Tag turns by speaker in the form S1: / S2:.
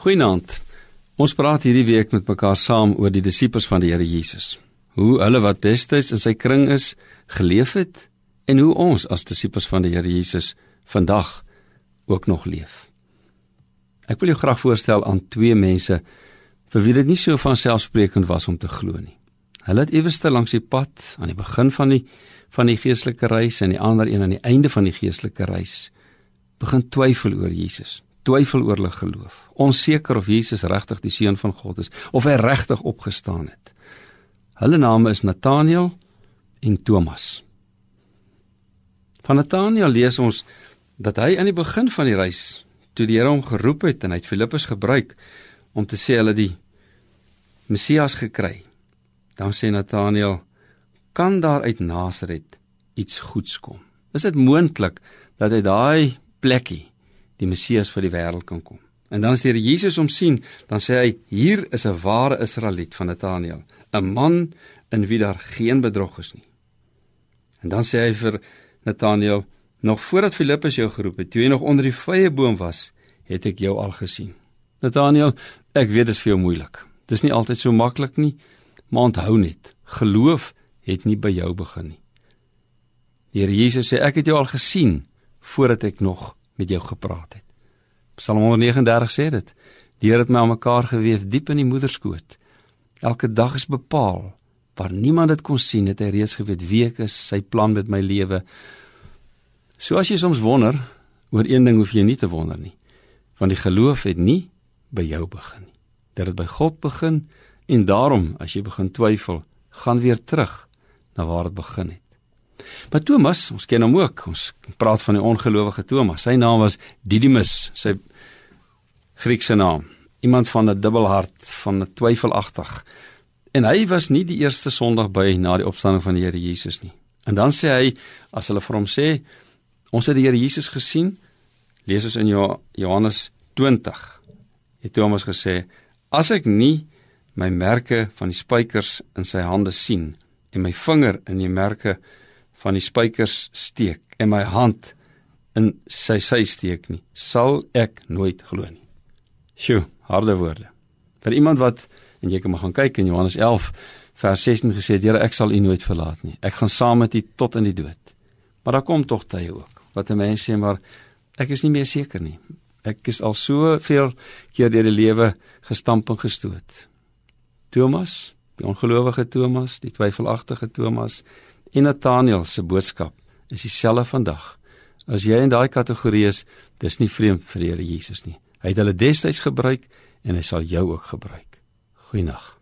S1: Goeienaand. Ons praat hierdie week met mekaar saam oor die disippels van die Here Jesus. Hoe hulle wat destyds in sy kring is, geleef het en hoe ons as disippels van die Here Jesus vandag ook nog leef. Ek wil jou graag voorstel aan twee mense vir wie dit nie so van selfsprekend was om te glo nie. Hulle het eweste langs die pad aan die begin van die van die geestelike reis en die ander een aan die einde van die geestelike reis begin twyfel oor Jesus twyfel oor hulle geloof, onseker of Jesus regtig die seun van God is of hy regtig opgestaan het. Hulle name is Nathanael en Thomas. Van Nathanael lees ons dat hy aan die begin van die reis toe die Here hom geroep het en hy het Filippus gebruik om te sê hulle die Messias gekry. Dan sê Nathanael: "Kan daar uit Nasaret iets goeds kom?" Is dit moontlik dat hy daai plekkie die Messias vir die wêreld kan kom. En dan as die Here Jesus hom sien, dan sê hy: "Hier is 'n ware Israeliet van Nathanael, 'n man in wie daar geen bedrog is nie." En dan sê hy vir Nathanael: "Nog voordat Filippus jou geroep het, toe jy nog onder die vrye boom was, het ek jou al gesien." Nathanael, ek weet dit is vir jou moeilik. Dit is nie altyd so maklik nie, maar onthou net, geloof het nie by jou begin nie. Die Here Jesus sê: "Ek het jou al gesien voordat ek nog met jou gepraat het. Psalm 139 sê dit. Die Here het my aan mekaar gewewe diep in die moederskoot. Elke dag is bepaal. Waar niemand dit kon sien, het hy reeds geweet wie ek is, sy plan met my lewe. So as jy soms wonder, oor een ding hoef jy nie te wonder nie. Want die geloof het nie by jou begin nie. Dit het by God begin en daarom as jy begin twyfel, gaan weer terug na waar dit begin het. Maar Thomas, ons ken hom ook. Ons praat van die ongelowige Thomas. Sy naam was Didymus, sy Griekse naam. Iemand van 'n dubbelhart, van 'n twyfelagtig. En hy was nie die eerste Sondag by na die opstanding van die Here Jesus nie. En dan sê hy as hulle vir hom sê, ons het die Here Jesus gesien, lees ons in Johannes 20. Het Thomas gesê, as ek nie my merke van die spykers in sy hande sien en my vinger in die merke van die spykers steek en my hand in sy sy steek nie, sal ek nooit glo nie. Sjoe, harde woorde. Vir iemand wat en jy kan maar gaan kyk in Johannes 11 vers 16 gesê het, Here, ek sal u nooit verlaat nie. Ek gaan saam met u tot in die dood. Maar daar kom tog tye ook wat 'n mens sê maar ek is nie meer seker nie. Ek is al soveel keer deur die lewe gestamp en gestoot. Thomas, die ongelowige Thomas, die twyfelagtige Thomas, en Nathanael se boodskap is dieselfde vandag. As jy in daai kategorie is, dis nie vreemd vir die Here Jesus nie. Hy het hulle destyds gebruik en hy sal jou ook gebruik. Goeienaand.